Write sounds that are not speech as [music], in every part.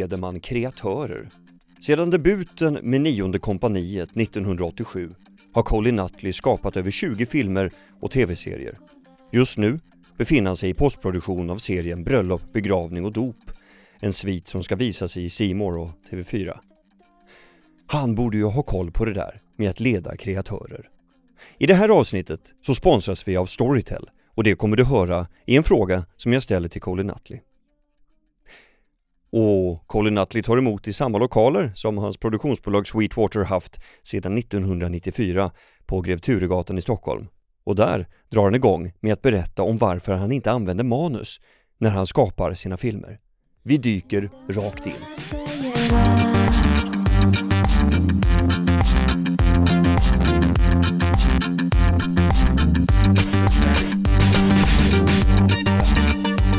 leder man kreatörer. Sedan debuten med Nionde kompaniet 1987 har Colin Nutley skapat över 20 filmer och tv-serier. Just nu befinner han sig i postproduktion av serien Bröllop, begravning och dop. En svit som ska visas i Simor och TV4. Han borde ju ha koll på det där med att leda kreatörer. I det här avsnittet så sponsras vi av Storytel och det kommer du höra i en fråga som jag ställer till Colin Nutley. Och Colin Nutley tar emot i samma lokaler som hans produktionsbolag Sweetwater haft sedan 1994 på Grev Turegatan i Stockholm. Och där drar han igång med att berätta om varför han inte använder manus när han skapar sina filmer. Vi dyker rakt in.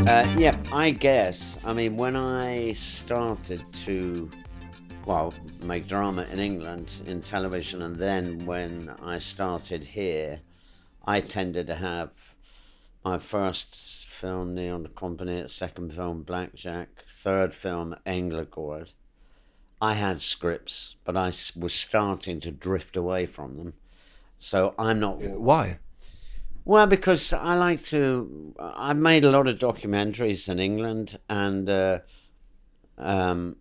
Uh, yeah, I guess. I mean, when I started to, well, make drama in England in television, and then when I started here, I tended to have my first film, Neon Company, second film, Blackjack, third film, Änglagård. I had scripts, but I was starting to drift away from them. So I'm not. Why? Well, because I like to. I've made a lot of documentaries in England, and uh, um,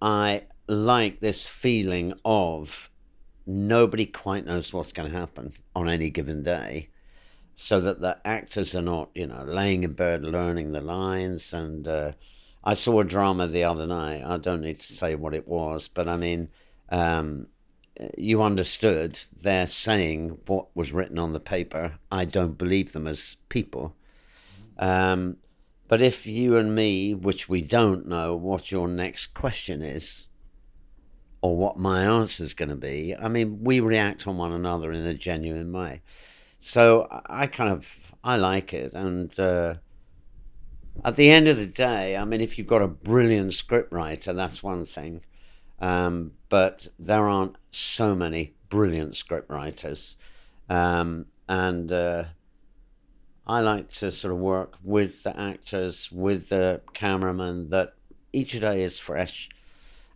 I like this feeling of nobody quite knows what's going to happen on any given day, so that the actors are not, you know, laying in bed learning the lines. And uh, I saw a drama the other night. I don't need to say what it was, but I mean. Um, you understood they're saying what was written on the paper. I don't believe them as people. Um, but if you and me, which we don't know what your next question is or what my answer is going to be, I mean, we react on one another in a genuine way. So I kind of I like it, and uh, at the end of the day, I mean, if you've got a brilliant scriptwriter, that's one thing. Um, but there aren't so many brilliant scriptwriters. Um, and uh, I like to sort of work with the actors, with the cameraman, that each day is fresh.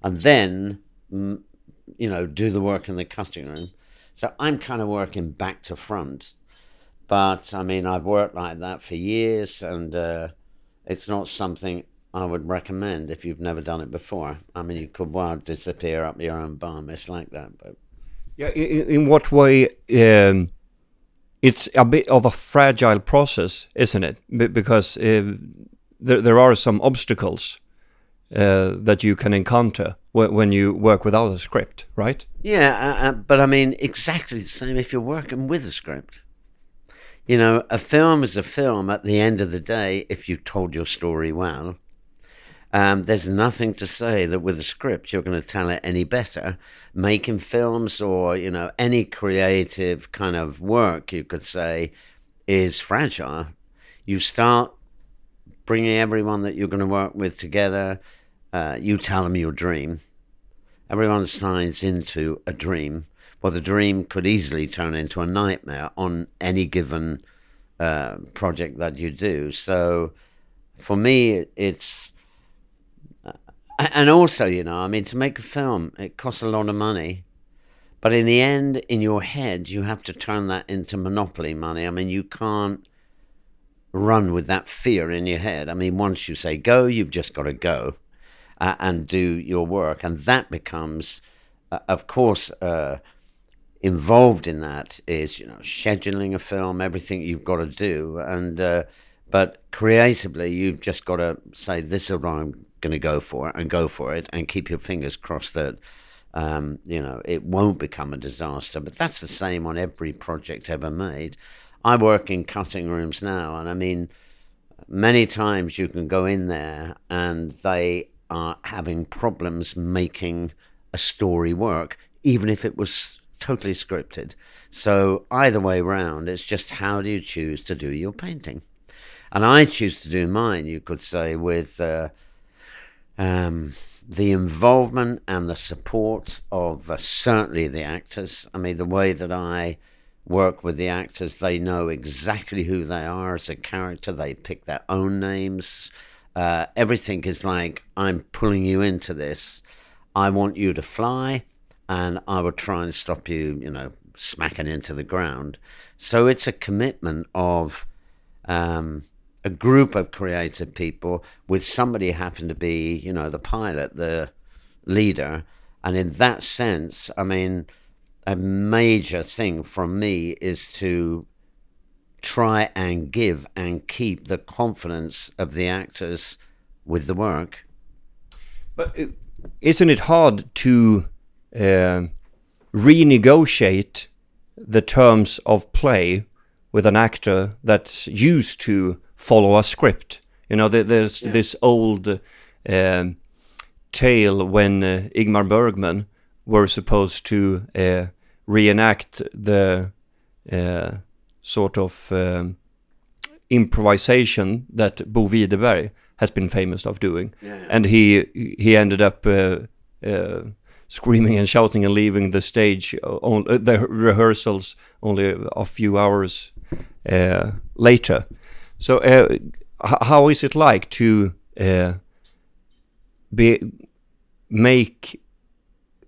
And then, you know, do the work in the cutting room. So I'm kind of working back to front. But I mean, I've worked like that for years, and uh, it's not something I would recommend if you've never done it before. I mean, you could well disappear up your own bum. It's like that, but Yeah, in, in what way? Um, it's a bit of a fragile process, isn't it? Be- because uh, there there are some obstacles uh, that you can encounter when, when you work without a script, right? yeah. Uh, uh, but I mean, exactly the same if you're working with a script. You know, a film is a film at the end of the day if you've told your story well. Um, there's nothing to say that with a script you're going to tell it any better. Making films or, you know, any creative kind of work, you could say, is fragile. You start bringing everyone that you're going to work with together. Uh, you tell them your dream. Everyone signs into a dream. Well, the dream could easily turn into a nightmare on any given uh, project that you do. So, for me, it's and also, you know, I mean, to make a film, it costs a lot of money. But in the end, in your head, you have to turn that into monopoly money. I mean, you can't run with that fear in your head. I mean, once you say go, you've just got to go uh, and do your work. And that becomes, uh, of course, uh, involved in that is, you know, scheduling a film, everything you've got to do. And, uh, but creatively, you've just got to say, this is what I'm going to go for it and go for it and keep your fingers crossed that um, you know it won't become a disaster. But that's the same on every project ever made. I work in cutting rooms now and i mean many times you can go in there and they are having problems making a story work even if it was totally scripted. So either way round it's just how do you choose to do your painting? And i choose to do mine you could say with uh, um, the involvement and the support of uh, certainly the actors. I mean, the way that I work with the actors, they know exactly who they are as a character. They pick their own names. Uh, everything is like, I'm pulling you into this. I want you to fly, and I will try and stop you, you know, smacking into the ground. So it's a commitment of um, a group of creative people with somebody having to be, you know, the pilot, the leader. And in that sense, I mean, a major thing from me is to try and give and keep the confidence of the actors with the work. But isn't it hard to uh, renegotiate the terms of play with an actor that's used to follow a script? You know, there's yeah. this old um, tale when uh, Ingmar Bergman were supposed to uh, reenact the uh, sort of um, improvisation that Bo Widerberg has been famous of doing, yeah, yeah. and he he ended up uh, uh, screaming and shouting and leaving the stage on uh, the rehearsals only a few hours uh, later. So, uh, how is it like to be make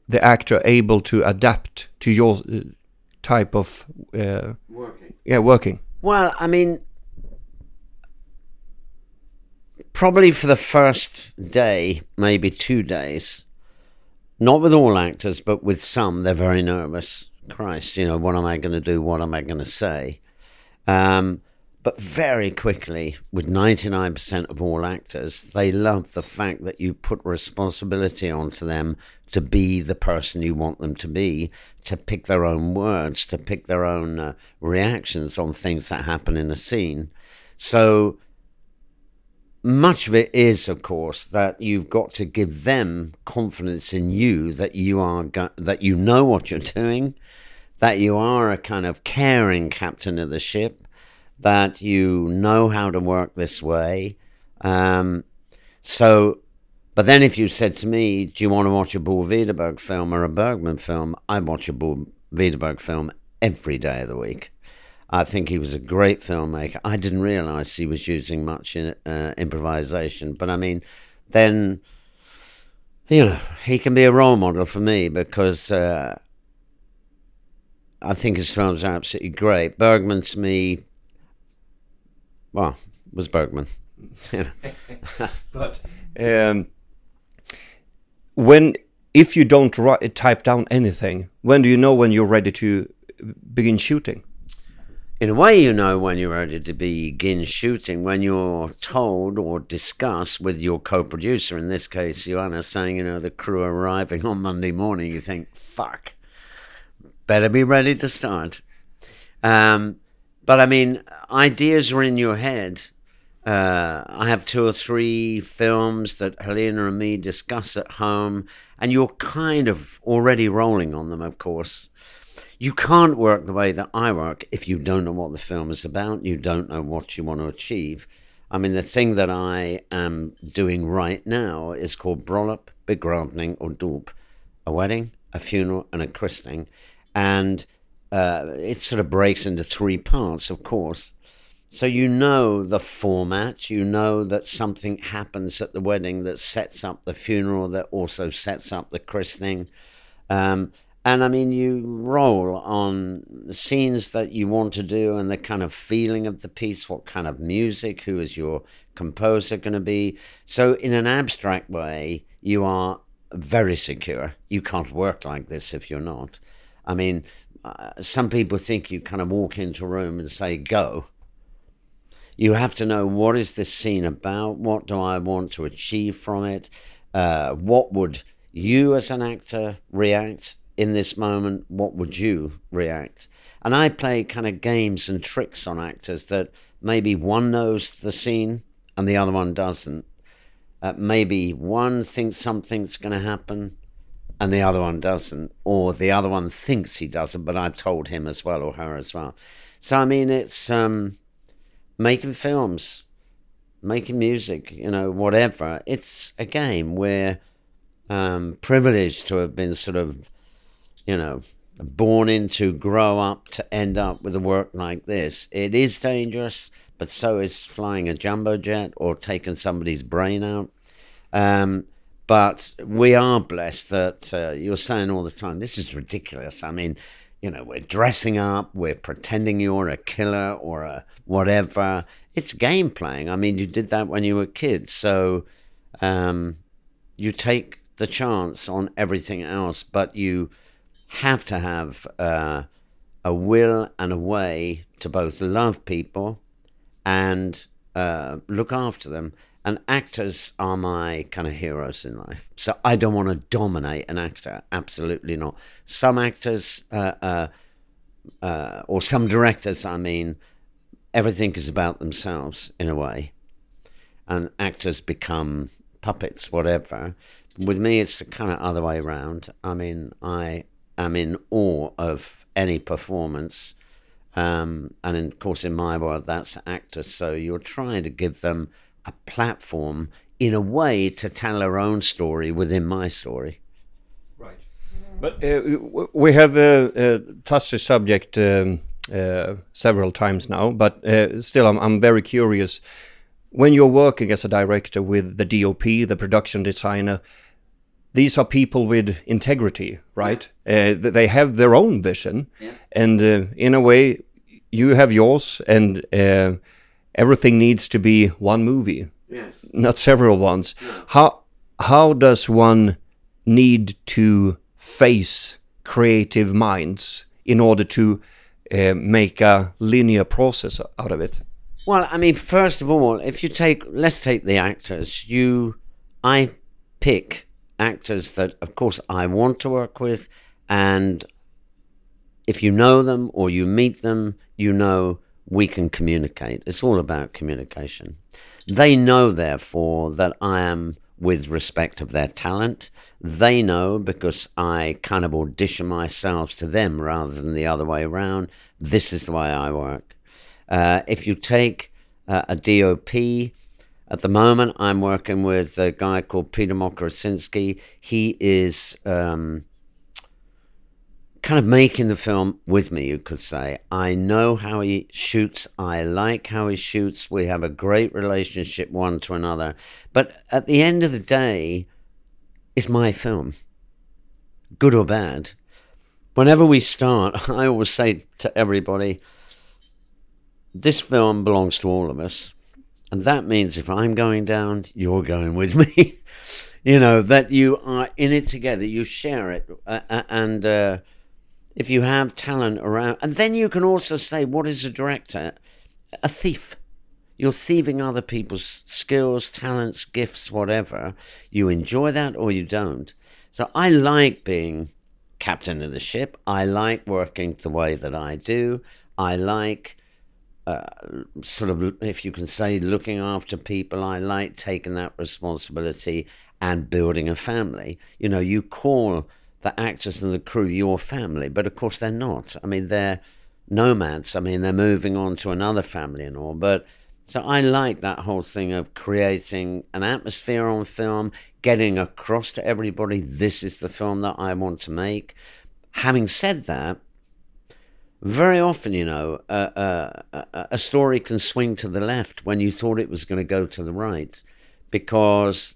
the actor able to adapt to your type of uh, working. Yeah, working. Well, I mean, probably for the first day, maybe two days, not with all actors, but with some, they're very nervous. Christ, you know, what am I going to do? What am I going to say? Um, but very quickly, with 99% of all actors, they love the fact that you put responsibility onto them to be the person you want them to be, to pick their own words, to pick their own uh, reactions on things that happen in a scene. So much of it is, of course, that you've got to give them confidence in you that you are go- that you know what you're doing, that you are a kind of caring captain of the ship, that you know how to work this way. Um, so but then if you said to me, do you want to watch a Bo film or a Bergman film? I watch a Bo film every day of the week. I think he was a great filmmaker. I didn't realize he was using much in, uh, improvisation, but I mean, then you know he can be a role model for me because uh, I think his films are absolutely great. Bergman to me, well, was Bergman. [laughs] but um, when if you don't write, type down anything, when do you know when you're ready to begin shooting? In a way, you know when you're ready to begin shooting when you're told or discuss with your co-producer. In this case, Joanna saying, you know, the crew arriving on Monday morning. You think, fuck, better be ready to start. Um, but I mean, ideas are in your head uh, I have two or three films that Helena and me discuss at home, and you're kind of already rolling on them, of course. You can't work the way that I work if you don't know what the film is about, you don't know what you want to achieve. I mean, the thing that I am doing right now is called Bröllop, Begravning, or Dop a wedding, a funeral, and a christening. And uh, it sort of breaks into three parts, of course. So you know the format, you know that something happens at the wedding that sets up the funeral, that also sets up the christening. Um, and I mean, you roll on scenes that you want to do and the kind of feeling of the piece, what kind of music, who is your composer going to be. So, in an abstract way, you are very secure. You can't work like this if you're not. I mean, some people think you kind of walk into a room and say, go you have to know what is this scene about? What do I want to achieve from it? Uh, what would you as an actor react in this moment? What would you react? And I play kind of games and tricks on actors that maybe one knows the scene and the other one doesn't. Uh, maybe one thinks something's going to happen and the other one doesn't, or the other one thinks he doesn't, but I've told him as well or her as well. So I mean, it's um, making films, making music, you know, whatever. It's a game where um, privileged to have been sort of, you know, born into, grow up to end up with a work like this. It is dangerous, but so is flying a jumbo jet or taking somebody's brain out. Um, but we are blessed that uh, you're saying all the time, this is ridiculous. I mean, you know, we're dressing up, we're pretending you're a killer or a whatever. It's game playing. I mean, you did that when you were kids. So um, you take the chance on everything else, but you have to have uh, a will and a way to both love people and uh, look after them. And actors are my kind of heroes in life. So I don't want to dominate an actor. Absolutely not. Some actors, uh, uh, uh, or some directors, I mean, everything is about themselves in a way. And actors become puppets, whatever. With me, it's the kind of other way around. I mean, I am in awe of any performance. Um, and of course, in my world, that's actors. So you're trying to give them a platform in a way to tell her own story within my story. Right. But uh, we have uh, uh, touched the subject um, uh, several times now, but uh, still, I'm, I'm very curious. When you're working as a director with the DOP, the production designer, these are people with integrity, right? Yeah. Uh, they have their own vision, yeah. and uh, in a way, you have yours, and uh, everything needs to be one movie, yes. not several ones. Yeah. How how does one need to face creative minds in order to uh, make a linear process out of it? Well, I mean, first of all, if you take, let's take the actors. You, I pick actors that, of course, I want to work with. And if you know them or you meet them, you know we can communicate. It's all about communication. They know, therefore, that I am with respect of their talent. They know because I kind of audition myself to them rather than the other way around. This is the way I work. Uh, if you take uh, a DOP, at the moment, I'm working with a guy called Peter Mokrosinski. He is um, kind of making the film with me, you could say. I know how he shoots. I like how he shoots. We have a great relationship one to another. But at the end of the day, it's my film, good or bad. Whenever we start, [laughs] I always say to everybody, this film belongs to all of us and that means if I'm going down, you're going with me. [laughs] you know, that you are in it together, you share it. Uh, uh, and uh, if you have talent around, and then you can also say, what is a director? A thief. You're thieving other people's skills, talents, gifts, whatever. You enjoy that or you don't. So I like being captain of the ship. I like working the way that I do. I like uh, sort of, if you can say, looking after people. I like taking that responsibility and building a family. You know, you call the actors and the crew your family, but of course they're not. I mean, they're nomads. I mean, they're moving on to another family and all. But so I like that whole thing of creating an atmosphere on film, getting across to everybody this is the film that I want to make. Having said that, very often, you know, uh, uh, a story can swing to the left when you thought it was going to go to the right because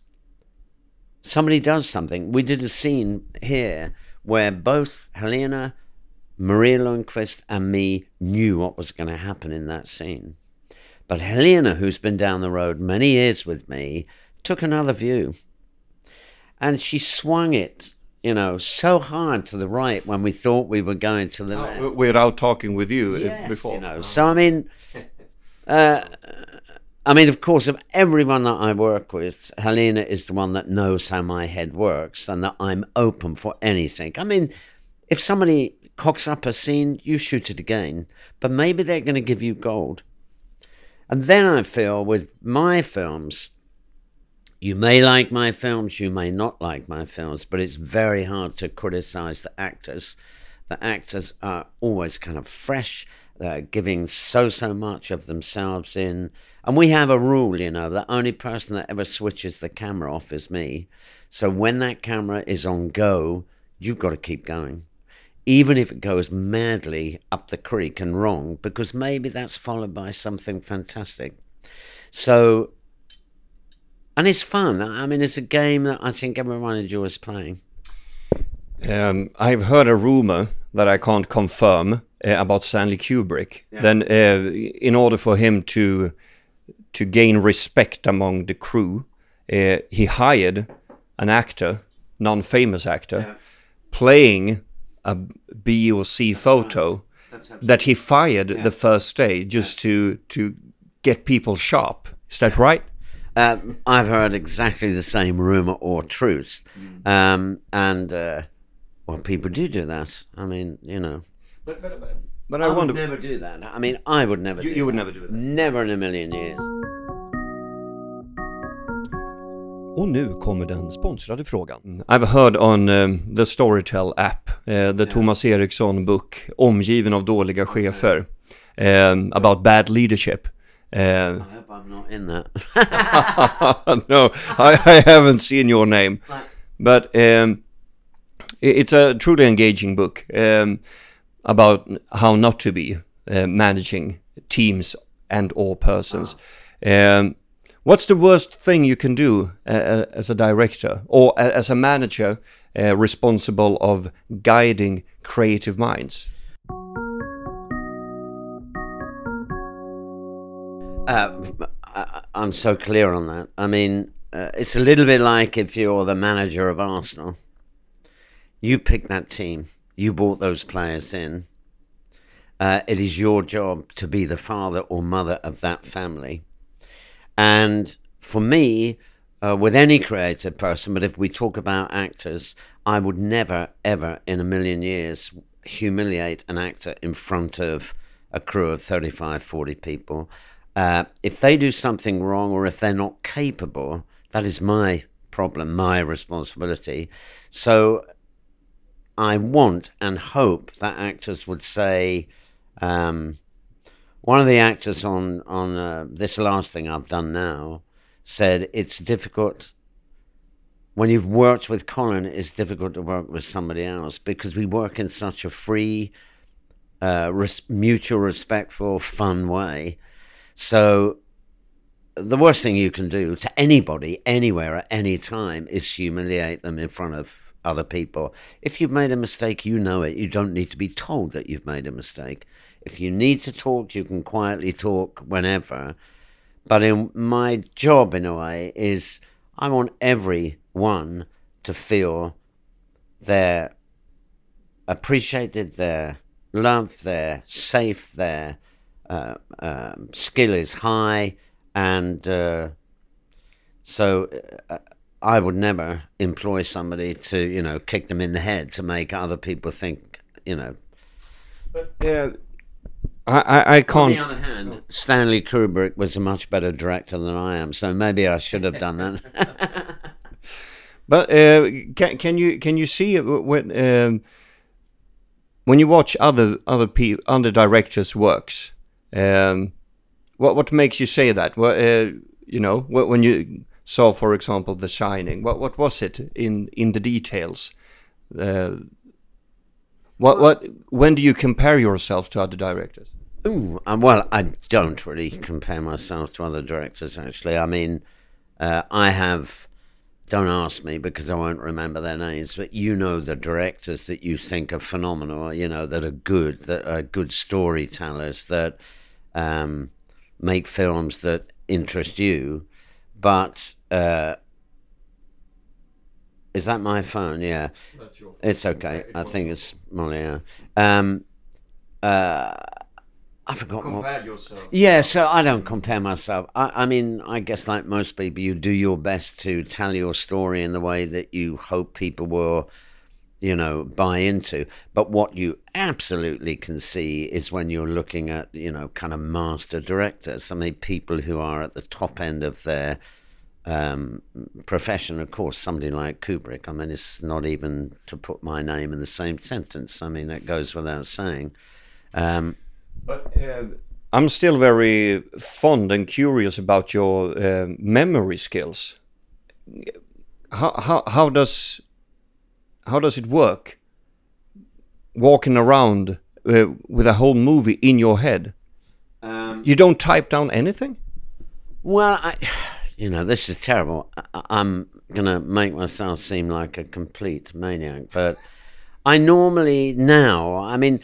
somebody does something. We did a scene here where both Helena, Maria Lundqvist, and me knew what was going to happen in that scene. But Helena, who's been down the road many years with me, took another view. And she swung it you know, so hard to the right when we thought we were going to the oh, left. Without talking with you uh, yes, before. You know, so I mean, [laughs] uh, I mean, of course, of everyone that I work with, Helena is the one that knows how my head works and that I'm open for anything. I mean, if somebody cocks up a scene, you shoot it again, but maybe they're going to give you gold. And then I feel with my films, you may like my films, you may not like my films, but it's very hard to criticize the actors. The actors are always kind of fresh, they're giving so, so much of themselves in. And we have a rule, you know, the only person that ever switches the camera off is me. So when that camera is on go, you've got to keep going. even if it goes madly up the creek and wrong, because maybe that's followed by something fantastic. So, and it's fun. I mean, it's a game that I think everyone enjoys playing. Um, I've heard a rumor that I can't confirm uh, about Stanley Kubrick. Then, uh, in order for him to to gain respect among the crew, uh, he hired an actor, non-famous actor, playing a B or C photo that he fired the first day just to to get people sharp. Is that right? Um, I've heard exactly the same rumor or truth, um, and uh, well, people do do that. I mean, you know, But, but, but, I, I, would never do that. I mean, I would never. You, do you would that. never do it. Never in a million years. Och nu kommer den sponsrade frågan. I've heard on um, the Storytel app, uh, the Thomas Erikson book, Omgiven av dåliga chefer, um, about bad leadership. Uh, I hope I'm not in that. [laughs] no, I, I haven't seen your name, but um, i- it's a truly engaging book um, about how not to be uh, managing teams and or persons. Um, what's the worst thing you can do uh, uh, as a director or as a manager uh, responsible of guiding creative minds? Uh, I'm so clear on that. I mean, uh, it's a little bit like if you're the manager of Arsenal. You picked that team. You brought those players in. Uh, it is your job to be the father or mother of that family. And for me, uh, with any creative person, but if we talk about actors, I would never, ever in a million years humiliate an actor in front of a crew of 35, 40 people. Uh, if they do something wrong or if they're not capable, that is my problem, my responsibility. So I want and hope that actors would say, um, one of the actors on on uh, this last thing I've done now said it's difficult when you've worked with Colin. It's difficult to work with somebody else because we work in such a free, uh, res- mutual, respectful, fun way. So the worst thing you can do to anybody, anywhere, at any time, is humiliate them in front of other people. If you've made a mistake, you know it. You don't need to be told that you've made a mistake. If you need to talk, you can quietly talk whenever. But in my job, in a way, is I want everyone to feel they're appreciated, they're loved, they're safe, their uh, um, skill is high, and uh, so uh, I would never employ somebody to, you know, kick them in the head to make other people think, you know. But yeah, I, I, I can't. On the other hand, Stanley Kubrick was a much better director than I am, so maybe I should have done that. [laughs] But uh, can can you can you see when um, when you watch other other pe- other directors' works? Um, what what makes you say that? What uh, you know wh- when you saw, for example, The Shining? What what was it in in the details? Uh, what what when do you compare yourself to other directors? Ooh, um, well, I don't really compare myself to other directors, actually. I mean, uh, I have, don't ask me because I won't remember their names, but you know the directors that you think are phenomenal, you know, that are good, that are good storytellers, that um, make films that interest you. But uh, is that my phone? Yeah. It's okay. I think it's Molly. Yeah. Um, uh, I forgot what. yourself. Yeah, so I don't compare myself. I, I mean, I guess like most people, you do your best to tell your story in the way that you hope people will, you know, buy into. But what you absolutely can see is when you're looking at, you know, kind of master directors. I mean, people who are at the top end of their um, profession. Of course, somebody like Kubrick. I mean, it's not even to put my name in the same sentence. I mean, that goes without saying. Um, But uh, I'm still very fond and curious about your uh, memory skills. How, how how does how does it work? walking around uh, with a whole movie in your head? Um, You don't type down anything? Well, I, [sighs] you know, this is terrible. I, I'm going to make myself seem like a complete maniac, but I normally now, I mean,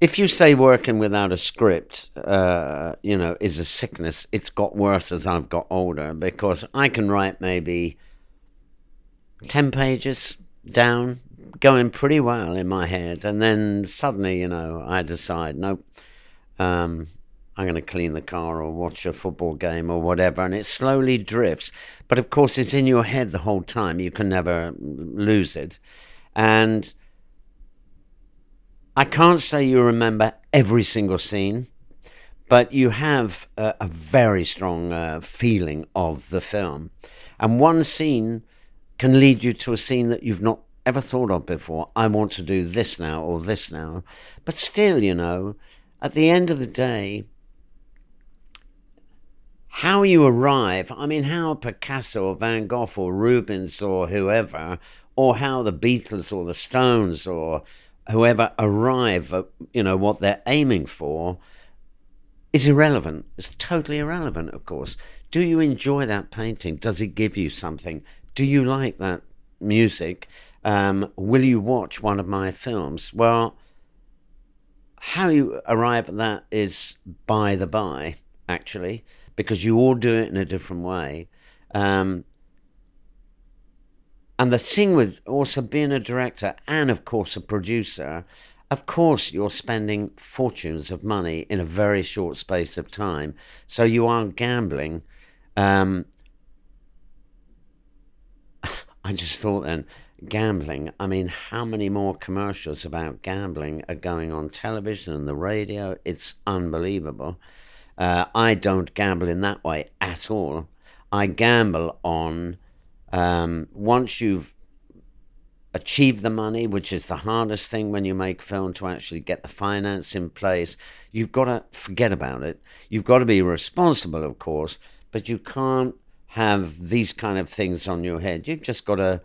if you say working without a script, uh, you know, is a sickness, it's got worse as I've got older because I can write maybe 10 pages down, going pretty well in my head, and then suddenly, you know, I decide, nope, um, I'm going to clean the car or watch a football game or whatever, and it slowly drifts. But of course, it's in your head the whole time. You can never lose it. And I can't say you remember every single scene, but you have a, a very strong uh, feeling of the film. And one scene can lead you to a scene that you've not ever thought of before. I want to do this now or this now. But still, you know, at the end of the day, how you arrive, I mean, how Picasso or Van Gogh or Rubens or whoever, or how the Beatles or the Stones or whoever arrive at, you know, what they're aiming for is irrelevant. It's totally irrelevant, of course. Do you enjoy that painting? Does it give you something? Do you like that music? Um, will you watch one of my films? Well, how you arrive at that is by the by, actually, because you all do it in a different way. Um, and the thing with also being a director and, of course, a producer, of course, you're spending fortunes of money in a very short space of time. So you are gambling. Um, [laughs] I just thought then, gambling. I mean, how many more commercials about gambling are going on television and the radio? It's unbelievable. Uh, I don't gamble in that way at all. I gamble on um, once you've achieved the money, which is the hardest thing when you make film to actually get the finance in place, you've got to forget about it. You've got to be responsible, of course, but you can't have these kind of things on your head. You've just got to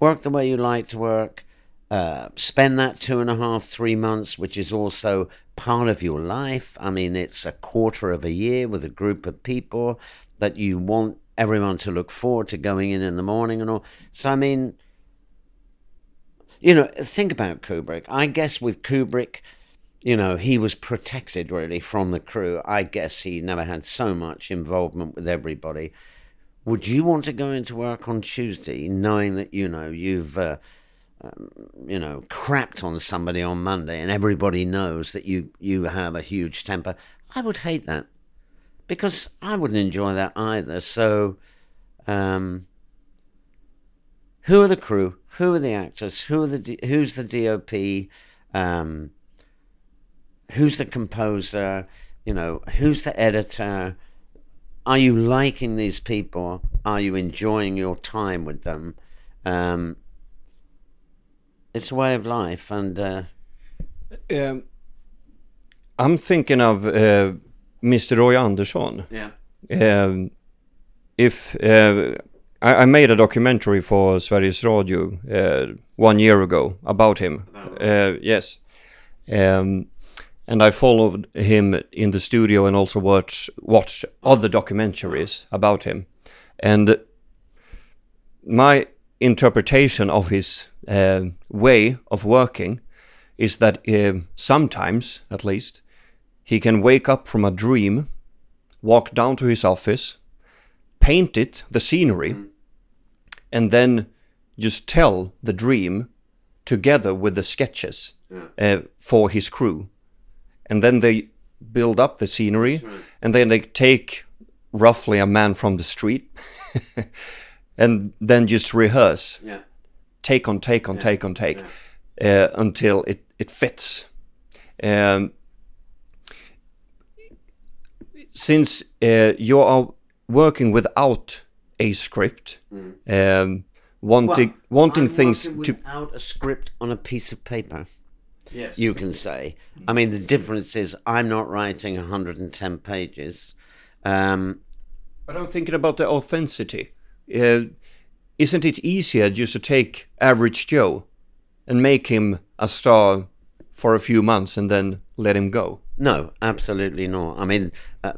work the way you like to work, uh, spend that two and a half, three months, which is also part of your life. I mean, it's a quarter of a year with a group of people that you want everyone to look forward to going in in the morning and all. So, I mean, you know, think about Kubrick. I guess with Kubrick, you know, he was protected really from the crew. I guess he never had so much involvement with everybody. Would you want to go into work on Tuesday knowing that, you know, you've, uh, um, you know, crapped on somebody on Monday and everybody knows that you, you have a huge temper? I would hate that because I wouldn't enjoy that either. So, um, who are the crew? Who are the actors? Who are the who's the DOP? Um, who's the composer? You know, who's the editor? Are you liking these people? Are you enjoying your time with them? Um, it's a way of life, and uh, Um, I'm thinking of uh, Mr. Roy Andersson. yeah, Um, if uh, I, I made a documentary for Sveriges Radio uh, one year ago about him. Uh, yes, um, and I followed him in the studio and also watched watched other documentaries about him. And my interpretation of his uh, way of working is that uh, sometimes, at least, he can wake up from a dream, walk down to his office, paint it, the scenery, and then just tell the dream together with the sketches uh, for his crew. And then they build up the scenery, and then they take roughly a man from the street [laughs] and then just rehearse. Yeah, take on take on take on take uh, until it, it fits. Um, since uh, you are working without a script, um, wanting wanting I'm things to without a script on a piece of paper. Yes. you can say. I mean, the difference is I'm not writing 110 pages. Um, But I'm thinking about the authenticity. Uh, isn't it easier just to take average Joe and make him a star for a few months and then let him go. No, absolutely not. I mean, uh,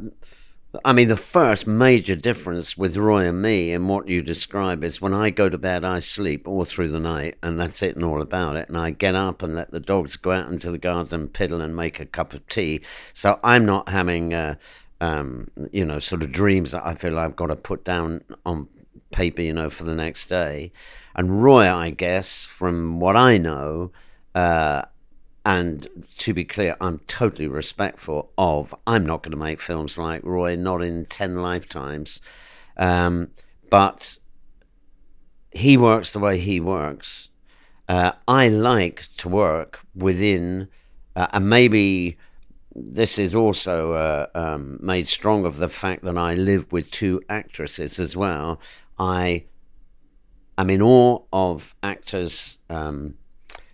I mean, the first major difference with Roy and me and what you describe is when I go to bed, I sleep all through the night, and that's it and all about it. And I get up and let the dogs go out into the garden, piddle, and make a cup of tea. So I'm not having, uh, um, you know, sort of dreams that I feel I've got to put down on paper, you know, for the next day. And Roy, I guess, from what I know, uh, and to be clear, I'm totally respectful of. I'm not going to make films like Roy, not in ten lifetimes. Um, but he works the way he works. Uh, I like to work within, uh, and maybe this is also uh, um, made strong of the fact that I live with two actresses as well. I am in awe of actors. Um,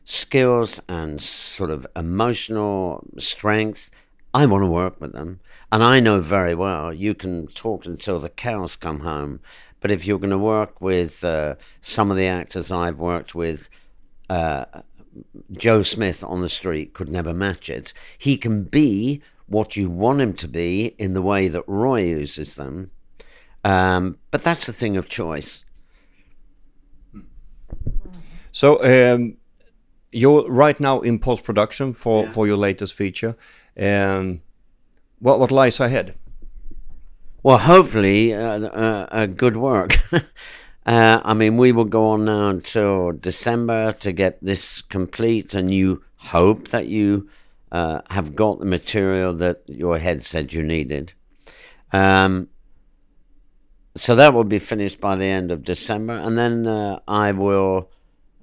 skills and sort of emotional strength. I want to work with them. And I know very well you can talk until the cows come home. But if you're going to work with uh, some of the actors I've worked with, uh, Joe Smith on the street could never match it. He can be what you want him to be in the way that Roy uses them. Um, but that's the thing of choice. So, um, you're right now in post production for yeah. for your latest feature. Um, what what lies ahead? Well, hopefully, uh, uh, uh good work. [laughs] Uh, I mean, we will go on now until December to get this complete, and you hope that you uh, have got the material that your head said you needed. Um, so that will be finished by the end of December, and then uh, I will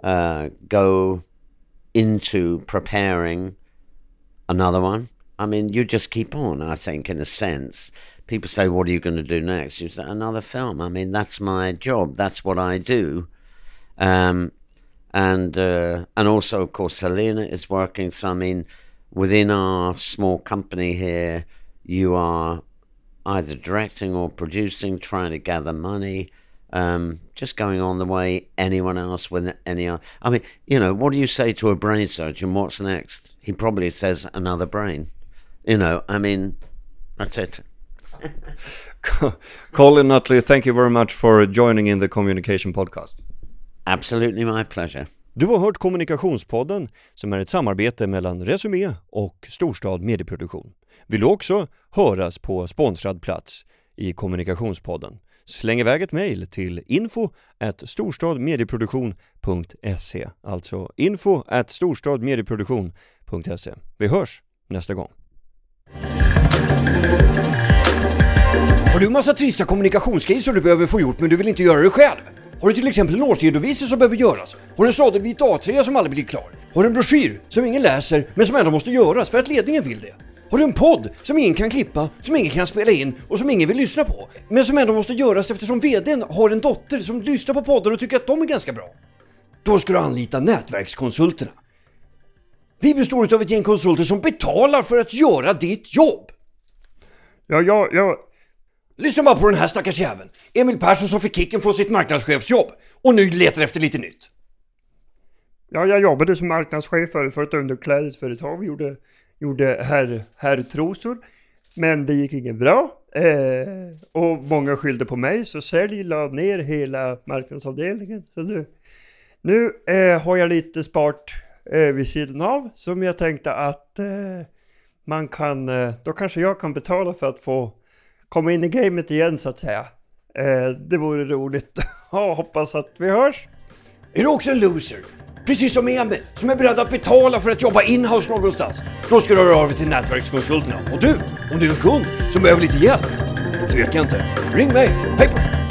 go into preparing another one. I mean, you just keep on, I think, in a sense. People say, What are you going to do next? You say, Another film. I mean, that's my job. That's what I do. Um, and uh, and also, of course, Helena is working. So, I mean, within our small company here, you are either directing or producing, trying to gather money um, just going on the way anyone else with any. I mean, you know, what do you say to a brain surgeon? What's next? He probably says another brain. You know, I mean, that's it. [laughs] Colin Nutley, thank you very much for joining in the Communication Podcast. Absolutely my pleasure. Du har hört Kommunikationspodden som är ett samarbete mellan Resumé och Storstad Medieproduktion. Vill du också höras på sponsrad plats i Kommunikationspodden? Släng iväg ett mejl till info storstadmedieproduktion.se Alltså info storstadmedieproduktion.se Vi hörs nästa gång. Har du massa trista kommunikationsgrejer som du behöver få gjort men du vill inte göra det själv? Har du till exempel en årsredovisning som behöver göras? Har du en sadelvit A3 som aldrig blir klar? Har du en broschyr som ingen läser men som ändå måste göras för att ledningen vill det? Har du en podd som ingen kan klippa, som ingen kan spela in och som ingen vill lyssna på? Men som ändå måste göras eftersom VDn har en dotter som lyssnar på poddar och tycker att de är ganska bra? Då ska du anlita Nätverkskonsulterna. Vi består av ett gäng konsulter som betalar för att göra ditt jobb. Ja, ja, ja. Lyssna bara på den här stackars jäveln. Emil Persson som fick kicken från sitt marknadschefsjobb och nu letar efter lite nytt. Ja, jag jobbade som marknadschef för ett underklädesföretag. Vi gjorde gjorde herr, herrtrosor. Men det gick inget bra. Eh, och många skyllde på mig så sälj la ner hela marknadsavdelningen. Så nu, nu eh, har jag lite spart eh, vid sidan av som jag tänkte att eh, man kan, eh, då kanske jag kan betala för att få komma in i gamet igen så att säga. Eh, det vore roligt. [laughs] hoppas att vi hörs. Är du också en loser? Precis som Emil, som är beredd att betala för att jobba inhouse någonstans. Då ska du höra av dig till nätverkskonsulterna. Och du, om du är en kund som behöver lite hjälp, tveka inte. Ring mig. Hej på dig!